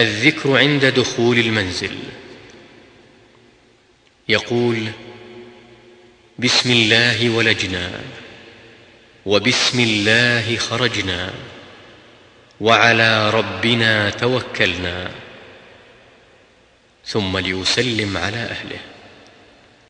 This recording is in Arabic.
الذكر عند دخول المنزل. يقول بسم الله ولجنا وبسم الله خرجنا وعلى ربنا توكلنا ثم ليسلم على أهله.